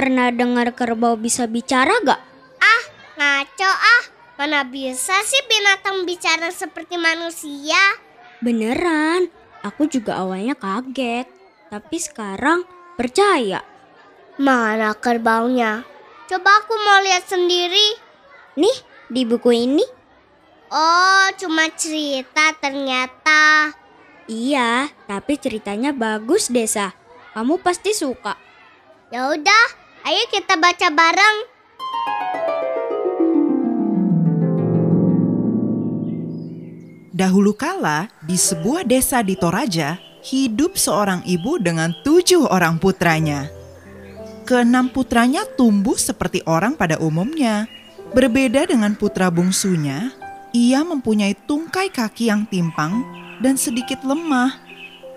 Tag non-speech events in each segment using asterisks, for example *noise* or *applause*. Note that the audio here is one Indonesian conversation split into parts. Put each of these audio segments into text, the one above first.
pernah dengar kerbau bisa bicara gak? Ah, ngaco ah. Mana bisa sih binatang bicara seperti manusia? Beneran, aku juga awalnya kaget. Tapi sekarang percaya. Mana kerbaunya? Coba aku mau lihat sendiri. Nih, di buku ini. Oh, cuma cerita ternyata. Iya, tapi ceritanya bagus, Desa. Kamu pasti suka. Ya udah, ayo kita baca bareng. Dahulu kala, di sebuah desa di Toraja, hidup seorang ibu dengan tujuh orang putranya. Keenam putranya tumbuh seperti orang pada umumnya. Berbeda dengan putra bungsunya, ia mempunyai tungkai kaki yang timpang dan sedikit lemah,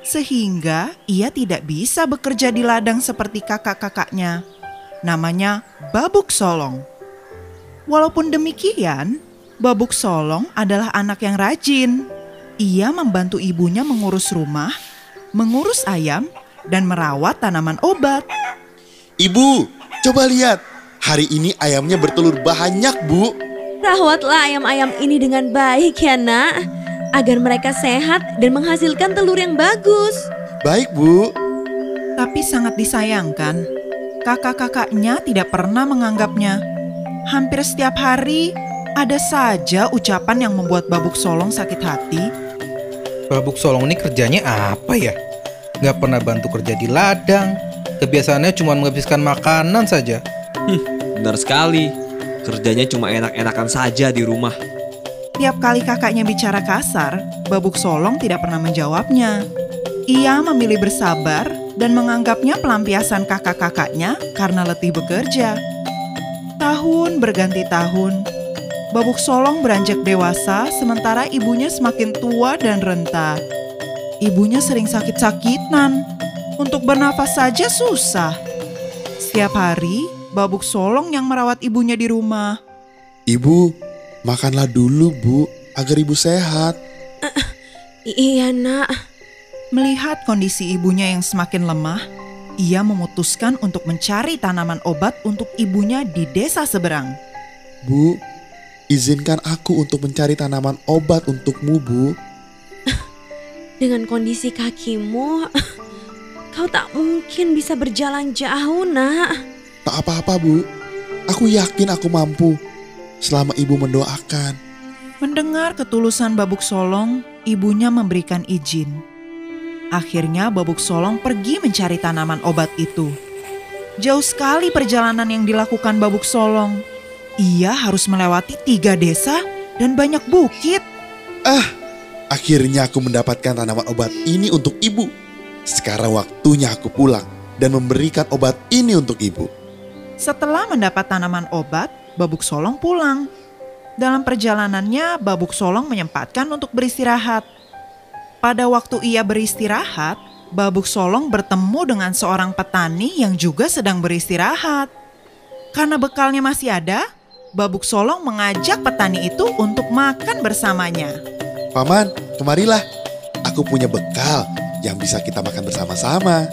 sehingga ia tidak bisa bekerja di ladang seperti kakak-kakaknya. Namanya Babuk Solong. Walaupun demikian, Babuk Solong adalah anak yang rajin. Ia membantu ibunya mengurus rumah, mengurus ayam, dan merawat tanaman obat. Ibu, coba lihat. Hari ini ayamnya bertelur banyak, Bu. Rawatlah ayam-ayam ini dengan baik ya nak, agar mereka sehat dan menghasilkan telur yang bagus. Baik, Bu. Tapi sangat disayangkan, kakak-kakaknya tidak pernah menganggapnya. Hampir setiap hari, ada saja ucapan yang membuat Babuk Solong sakit hati. Babuk Solong ini kerjanya apa ya? Gak pernah bantu kerja di ladang. Kebiasaannya cuma menghabiskan makanan saja. Benar sekali. Kerjanya cuma enak-enakan saja di rumah. Tiap kali kakaknya bicara kasar, Babuk Solong tidak pernah menjawabnya. Ia memilih bersabar dan menganggapnya pelampiasan kakak-kakaknya karena letih bekerja. Tahun berganti tahun, Babuk Solong beranjak dewasa sementara ibunya semakin tua dan renta. Ibunya sering sakit-sakitan. Untuk bernafas saja susah. Setiap hari, Babuk Solong yang merawat ibunya di rumah. Ibu, makanlah dulu, Bu, agar ibu sehat. Iya nak. Melihat kondisi ibunya yang semakin lemah, ia memutuskan untuk mencari tanaman obat untuk ibunya di desa seberang. Bu, Izinkan aku untuk mencari tanaman obat untukmu, Bu. *laughs* Dengan kondisi kakimu, *laughs* kau tak mungkin bisa berjalan jauh, nak. Tak apa-apa, Bu. Aku yakin aku mampu selama ibu mendoakan. Mendengar ketulusan Babuk Solong, ibunya memberikan izin. Akhirnya Babuk Solong pergi mencari tanaman obat itu. Jauh sekali perjalanan yang dilakukan Babuk Solong ia harus melewati tiga desa dan banyak bukit. Ah, akhirnya aku mendapatkan tanaman obat ini untuk ibu. Sekarang waktunya aku pulang dan memberikan obat ini untuk ibu. Setelah mendapat tanaman obat, Babuk Solong pulang. Dalam perjalanannya, Babuk Solong menyempatkan untuk beristirahat. Pada waktu ia beristirahat, Babuk Solong bertemu dengan seorang petani yang juga sedang beristirahat. Karena bekalnya masih ada, Babuk Solong mengajak petani itu untuk makan bersamanya. Paman, kemarilah. Aku punya bekal yang bisa kita makan bersama-sama.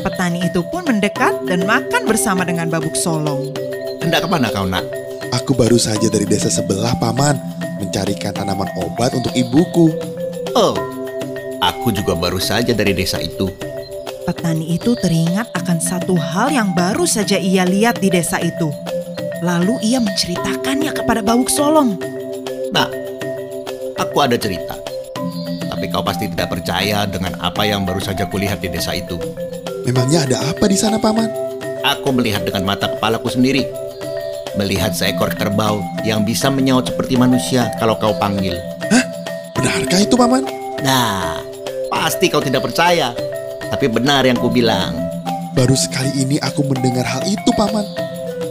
Petani itu pun mendekat dan makan bersama dengan Babuk Solong. Hendak ke mana kau nak? Aku baru saja dari desa sebelah, Paman. Mencarikan tanaman obat untuk ibuku. Oh, aku juga baru saja dari desa itu. Petani itu teringat akan satu hal yang baru saja ia lihat di desa itu. Lalu ia menceritakannya kepada Bawuk Solong. Nah, aku ada cerita. Tapi kau pasti tidak percaya dengan apa yang baru saja kulihat di desa itu. Memangnya ada apa di sana, Paman? Aku melihat dengan mata kepalaku sendiri. Melihat seekor kerbau yang bisa menyaut seperti manusia kalau kau panggil. Hah? Benarkah itu, Paman? Nah, pasti kau tidak percaya. Tapi benar yang kubilang. Baru sekali ini aku mendengar hal itu, Paman.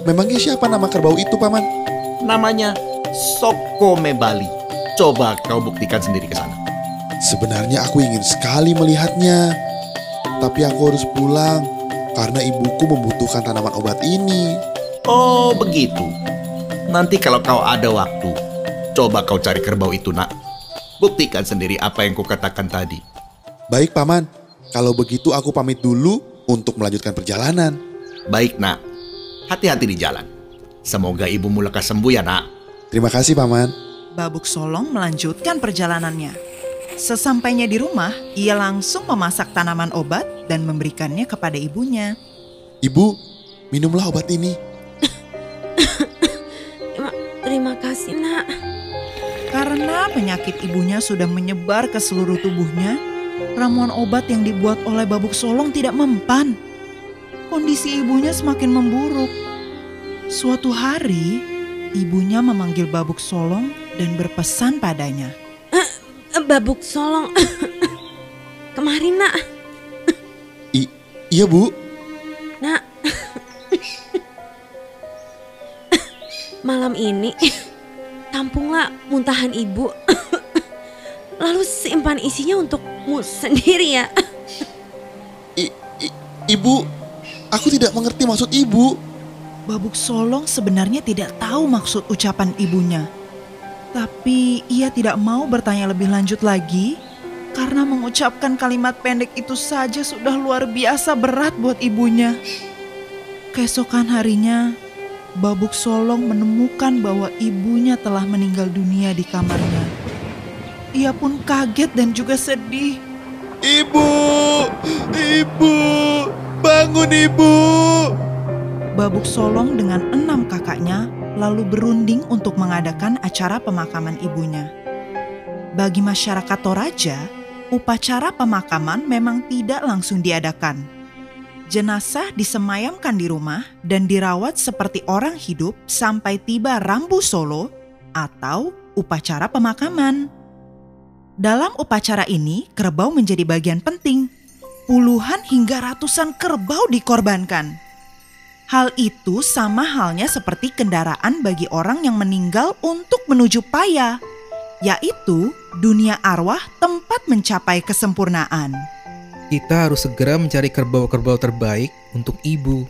Memangnya siapa nama kerbau itu, Paman? Namanya Soko Mebali. Coba kau buktikan sendiri ke sana. Sebenarnya aku ingin sekali melihatnya. Tapi aku harus pulang karena ibuku membutuhkan tanaman obat ini. Oh, begitu. Nanti kalau kau ada waktu, coba kau cari kerbau itu, nak. Buktikan sendiri apa yang kukatakan tadi. Baik, Paman. Kalau begitu aku pamit dulu untuk melanjutkan perjalanan. Baik, nak. Hati-hati di jalan. Semoga ibumu lekas sembuh ya nak. Terima kasih, Paman. Babuk Solong melanjutkan perjalanannya. Sesampainya di rumah, ia langsung memasak tanaman obat dan memberikannya kepada ibunya. Ibu, minumlah obat ini. Terima, terima kasih nak. Karena penyakit ibunya sudah menyebar ke seluruh tubuhnya, ramuan obat yang dibuat oleh Babuk Solong tidak mempan. Kondisi ibunya semakin memburuk. Suatu hari, ibunya memanggil Babuk Solong dan berpesan padanya. Babuk Solong. *coughs* Kemarin nak, I iya, Bu. nak. *coughs* Malam ini tampunglah muntahan ibu. *coughs* Lalu simpan isinya untukmu sendiri ya. I, i- ibu, aku tidak mengerti maksud Ibu. Babuk Solong sebenarnya tidak tahu maksud ucapan ibunya. Tapi ia tidak mau bertanya lebih lanjut lagi karena mengucapkan kalimat pendek itu saja sudah luar biasa berat buat ibunya. Keesokan harinya, Babuk Solong menemukan bahwa ibunya telah meninggal dunia di kamarnya. Ia pun kaget dan juga sedih. Ibu, ibu, bangun ibu. Babuk Solong dengan enam kakaknya lalu berunding untuk mengadakan acara pemakaman ibunya. Bagi masyarakat Toraja, upacara pemakaman memang tidak langsung diadakan. Jenazah disemayamkan di rumah dan dirawat seperti orang hidup sampai tiba Rambu Solo atau upacara pemakaman. Dalam upacara ini, kerbau menjadi bagian penting. Puluhan hingga ratusan kerbau dikorbankan. Hal itu sama halnya seperti kendaraan bagi orang yang meninggal untuk menuju paya, yaitu dunia arwah tempat mencapai kesempurnaan. Kita harus segera mencari kerbau-kerbau terbaik untuk ibu.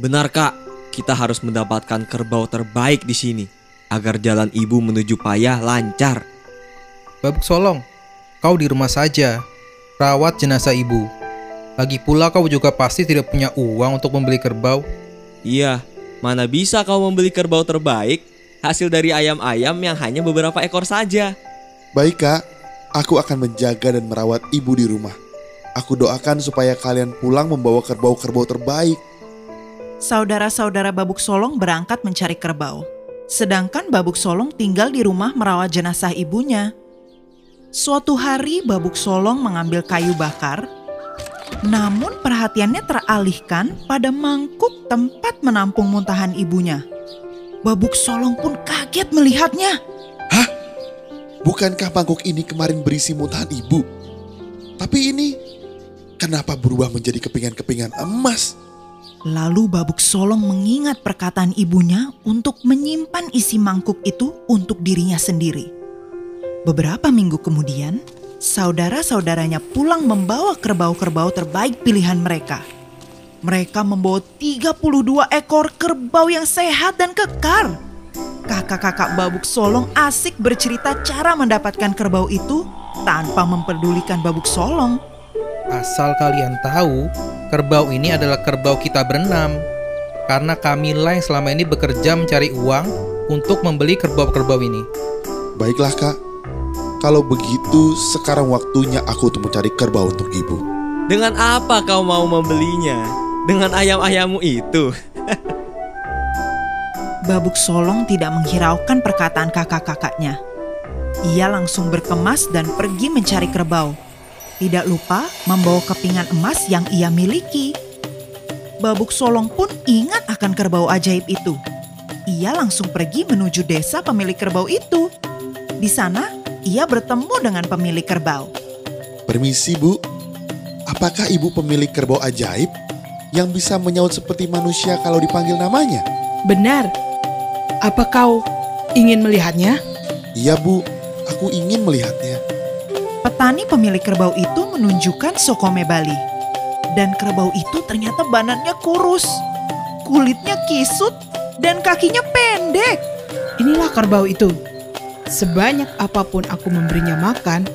Benar kak, kita harus mendapatkan kerbau terbaik di sini agar jalan ibu menuju payah lancar. Babuk Solong, kau di rumah saja. Rawat jenazah ibu. Lagi pula kau juga pasti tidak punya uang untuk membeli kerbau. Iya, mana bisa kau membeli kerbau terbaik hasil dari ayam-ayam yang hanya beberapa ekor saja. Baik, Kak. Aku akan menjaga dan merawat ibu di rumah. Aku doakan supaya kalian pulang membawa kerbau-kerbau terbaik. Saudara-saudara Babuk Solong berangkat mencari kerbau. Sedangkan Babuk Solong tinggal di rumah merawat jenazah ibunya. Suatu hari Babuk Solong mengambil kayu bakar, namun perhatiannya teralihkan pada mangkuk tempat menampung muntahan ibunya. Babuk Solong pun kaget melihatnya. Bukankah mangkuk ini kemarin berisi muntahan ibu? Tapi ini kenapa berubah menjadi kepingan-kepingan emas? Lalu Babuk Solong mengingat perkataan ibunya untuk menyimpan isi mangkuk itu untuk dirinya sendiri. Beberapa minggu kemudian, saudara-saudaranya pulang membawa kerbau-kerbau terbaik pilihan mereka. Mereka membawa 32 ekor kerbau yang sehat dan kekar. Kakak-kakak Babuk Solong asik bercerita cara mendapatkan kerbau itu tanpa memperdulikan Babuk Solong. Asal kalian tahu, kerbau ini adalah kerbau kita berenam. Karena kamilah yang selama ini bekerja mencari uang untuk membeli kerbau-kerbau ini. Baiklah, Kak. Kalau begitu, sekarang waktunya aku untuk mencari kerbau untuk ibu. Dengan apa kau mau membelinya? Dengan ayam-ayammu itu. *laughs* Babuk Solong tidak menghiraukan perkataan kakak-kakaknya. Ia langsung berkemas dan pergi mencari kerbau. Tidak lupa membawa kepingan emas yang ia miliki. Babuk Solong pun ingat akan kerbau ajaib itu. Ia langsung pergi menuju desa pemilik kerbau itu. Di sana, ia bertemu dengan pemilik kerbau. Permisi, Bu. Apakah ibu pemilik kerbau ajaib yang bisa menyaut seperti manusia kalau dipanggil namanya? Benar. Apa kau ingin melihatnya? Iya, Bu. Aku ingin melihatnya. Petani pemilik kerbau itu menunjukkan Sokome Bali. Dan kerbau itu ternyata badannya kurus, kulitnya kisut, dan kakinya pendek. Inilah kerbau itu. Sebanyak apa pun aku memberinya makan,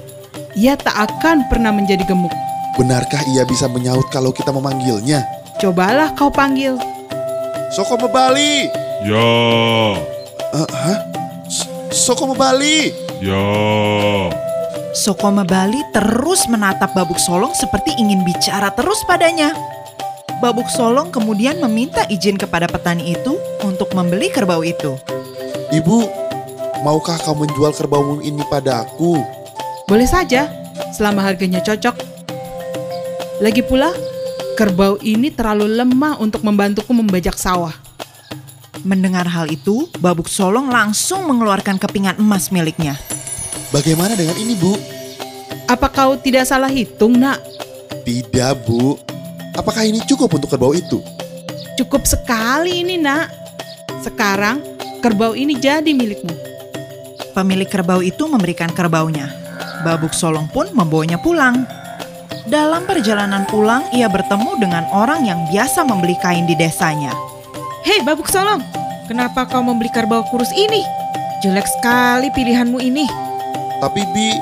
ia tak akan pernah menjadi gemuk. Benarkah ia bisa menyaut kalau kita memanggilnya? Cobalah kau panggil. Soko Bali. Ya, Eh, hah? S- Soko Bali. ya. Sokoma Bali terus menatap Babuk Solong seperti ingin bicara terus padanya. Babuk Solong kemudian meminta izin kepada petani itu untuk membeli kerbau itu. Ibu, maukah kau menjual kerbaumu ini padaku? Boleh saja, selama harganya cocok. Lagi pula, kerbau ini terlalu lemah untuk membantuku membajak sawah. Mendengar hal itu, Babuk Solong langsung mengeluarkan kepingan emas miliknya. Bagaimana dengan ini, Bu? Apa kau tidak salah hitung, nak? Tidak, Bu. Apakah ini cukup untuk kerbau itu? Cukup sekali ini, nak. Sekarang, kerbau ini jadi milikmu. Pemilik kerbau itu memberikan kerbaunya. Babuk Solong pun membawanya pulang. Dalam perjalanan pulang, ia bertemu dengan orang yang biasa membeli kain di desanya. Hei, Babuk Solong, kenapa kau membeli kerbau kurus ini? Jelek sekali pilihanmu ini. Tapi, Bi,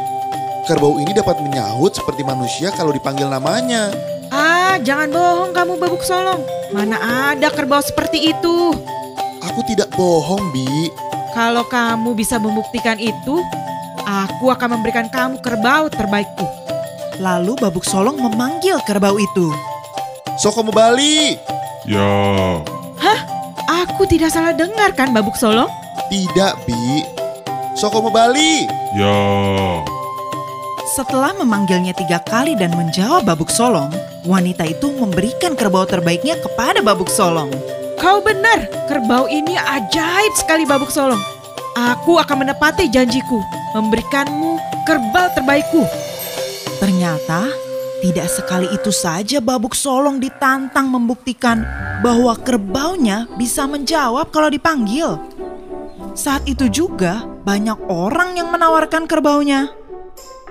kerbau ini dapat menyahut seperti manusia kalau dipanggil namanya. Ah, jangan bohong kamu Babuk Solong. Mana ada kerbau seperti itu? Aku tidak bohong, Bi. Kalau kamu bisa membuktikan itu, aku akan memberikan kamu kerbau terbaikku. Lalu Babuk Solong memanggil kerbau itu. Soko Bali. Ya, Aku tidak salah dengar kan Babuk Solong? Tidak, Bi. Soko Bali. ya. Setelah memanggilnya tiga kali dan menjawab Babuk Solong, wanita itu memberikan kerbau terbaiknya kepada Babuk Solong. Kau benar, kerbau ini ajaib sekali Babuk Solong. Aku akan menepati janjiku, memberikanmu kerbau terbaikku. Ternyata tidak sekali itu saja Babuk Solong ditantang membuktikan bahwa kerbaunya bisa menjawab kalau dipanggil. Saat itu juga banyak orang yang menawarkan kerbaunya.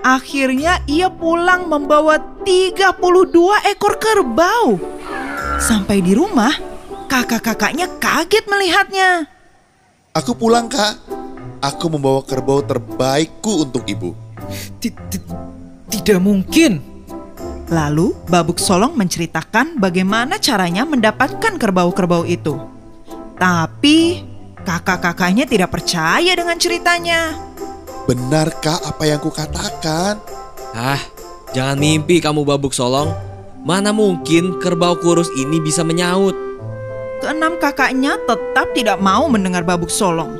Akhirnya ia pulang membawa 32 ekor kerbau. Sampai di rumah, kakak-kakaknya kaget melihatnya. Aku pulang, Kak. Aku membawa kerbau terbaikku untuk ibu. Ti- ti- Tidak mungkin. Lalu Babuk Solong menceritakan bagaimana caranya mendapatkan kerbau-kerbau itu. Tapi kakak-kakaknya tidak percaya dengan ceritanya. Benarkah apa yang kukatakan? Ah, jangan mimpi kamu babuk solong. Mana mungkin kerbau kurus ini bisa menyaut? Keenam kakaknya tetap tidak mau mendengar Babuk Solong.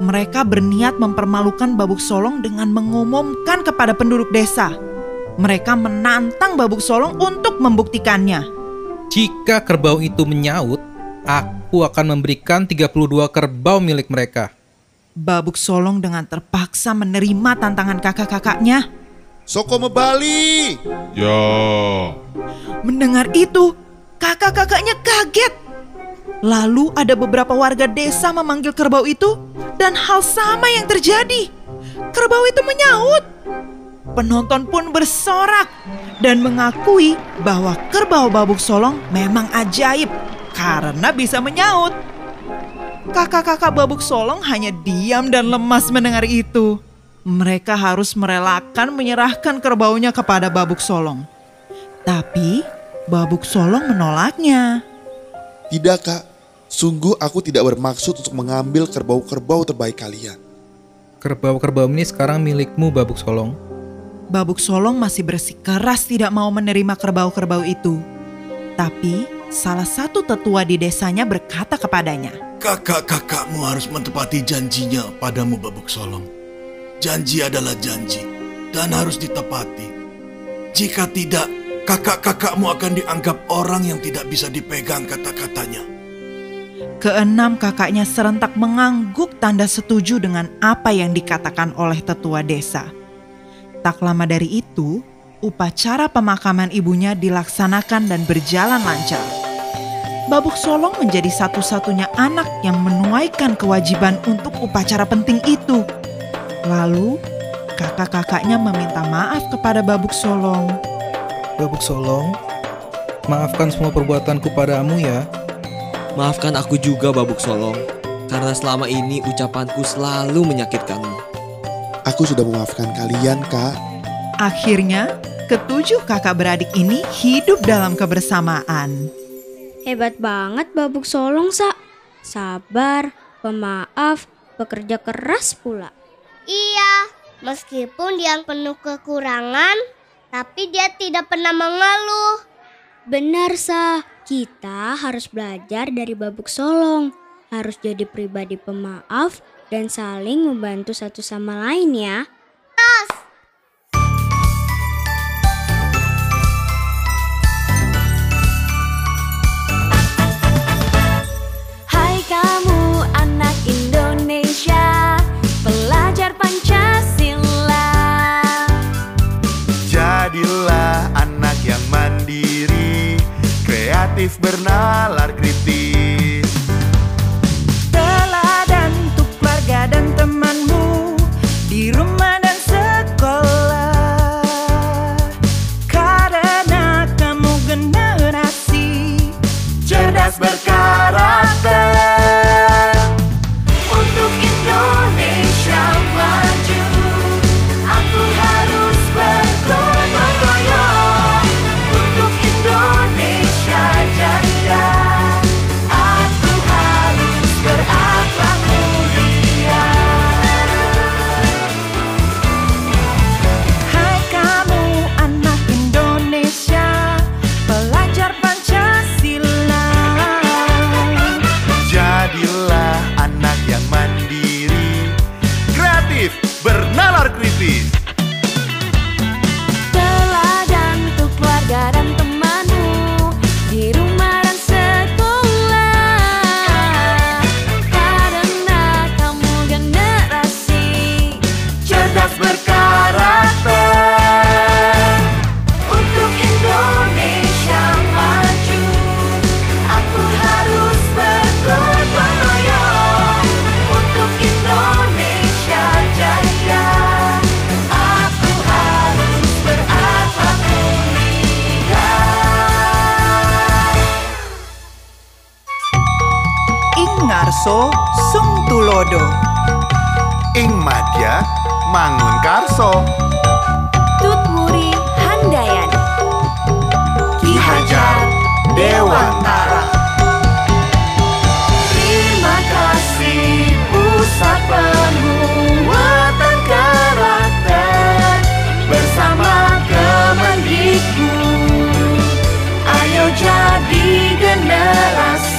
Mereka berniat mempermalukan Babuk Solong dengan mengumumkan kepada penduduk desa. Mereka menantang Babuk Solong untuk membuktikannya. Jika kerbau itu menyaut, aku akan memberikan 32 kerbau milik mereka. Babuk Solong dengan terpaksa menerima tantangan kakak-kakaknya. Soko Bali. Ya, Mendengar itu, kakak-kakaknya kaget. Lalu ada beberapa warga desa memanggil kerbau itu dan hal sama yang terjadi. Kerbau itu menyaut. Penonton pun bersorak dan mengakui bahwa kerbau babuk solong memang ajaib karena bisa menyaut. Kakak-kakak babuk solong hanya diam dan lemas mendengar itu. Mereka harus merelakan menyerahkan kerbaunya kepada babuk solong. Tapi babuk solong menolaknya. Tidak, Kak. Sungguh aku tidak bermaksud untuk mengambil kerbau-kerbau terbaik kalian. Kerbau-kerbau ini sekarang milikmu Babuk Solong. Babuk Solong masih bersikeras tidak mau menerima kerbau-kerbau itu. Tapi salah satu tetua di desanya berkata kepadanya, Kakak-kakakmu harus menepati janjinya padamu Babuk Solong. Janji adalah janji dan harus ditepati. Jika tidak, kakak-kakakmu akan dianggap orang yang tidak bisa dipegang kata-katanya. Keenam kakaknya serentak mengangguk tanda setuju dengan apa yang dikatakan oleh tetua desa. Tak lama dari itu, upacara pemakaman ibunya dilaksanakan dan berjalan lancar. Babuk Solong menjadi satu-satunya anak yang menuaikan kewajiban untuk upacara penting itu. Lalu, kakak-kakaknya meminta maaf kepada Babuk Solong. Babuk Solong, maafkan semua perbuatanku padamu ya. Maafkan aku juga Babuk Solong, karena selama ini ucapanku selalu menyakitkanmu. Aku sudah memaafkan kalian, Kak. Akhirnya, ketujuh kakak beradik ini hidup dalam kebersamaan. Hebat banget Babuk Solong, Sa. Sabar, pemaaf, bekerja keras pula. Iya, meskipun dia penuh kekurangan, tapi dia tidak pernah mengeluh. Benar, Sa. Kita harus belajar dari Babuk Solong. Harus jadi pribadi pemaaf dan saling membantu satu sama lain ya. Karso Sung Tulodo. Ing Madya Mangun Karso. Tutmuri Handayan. Ki Hajar Dewantara. Terima kasih Pusat Karakter. Bersama Ayo jadi generasi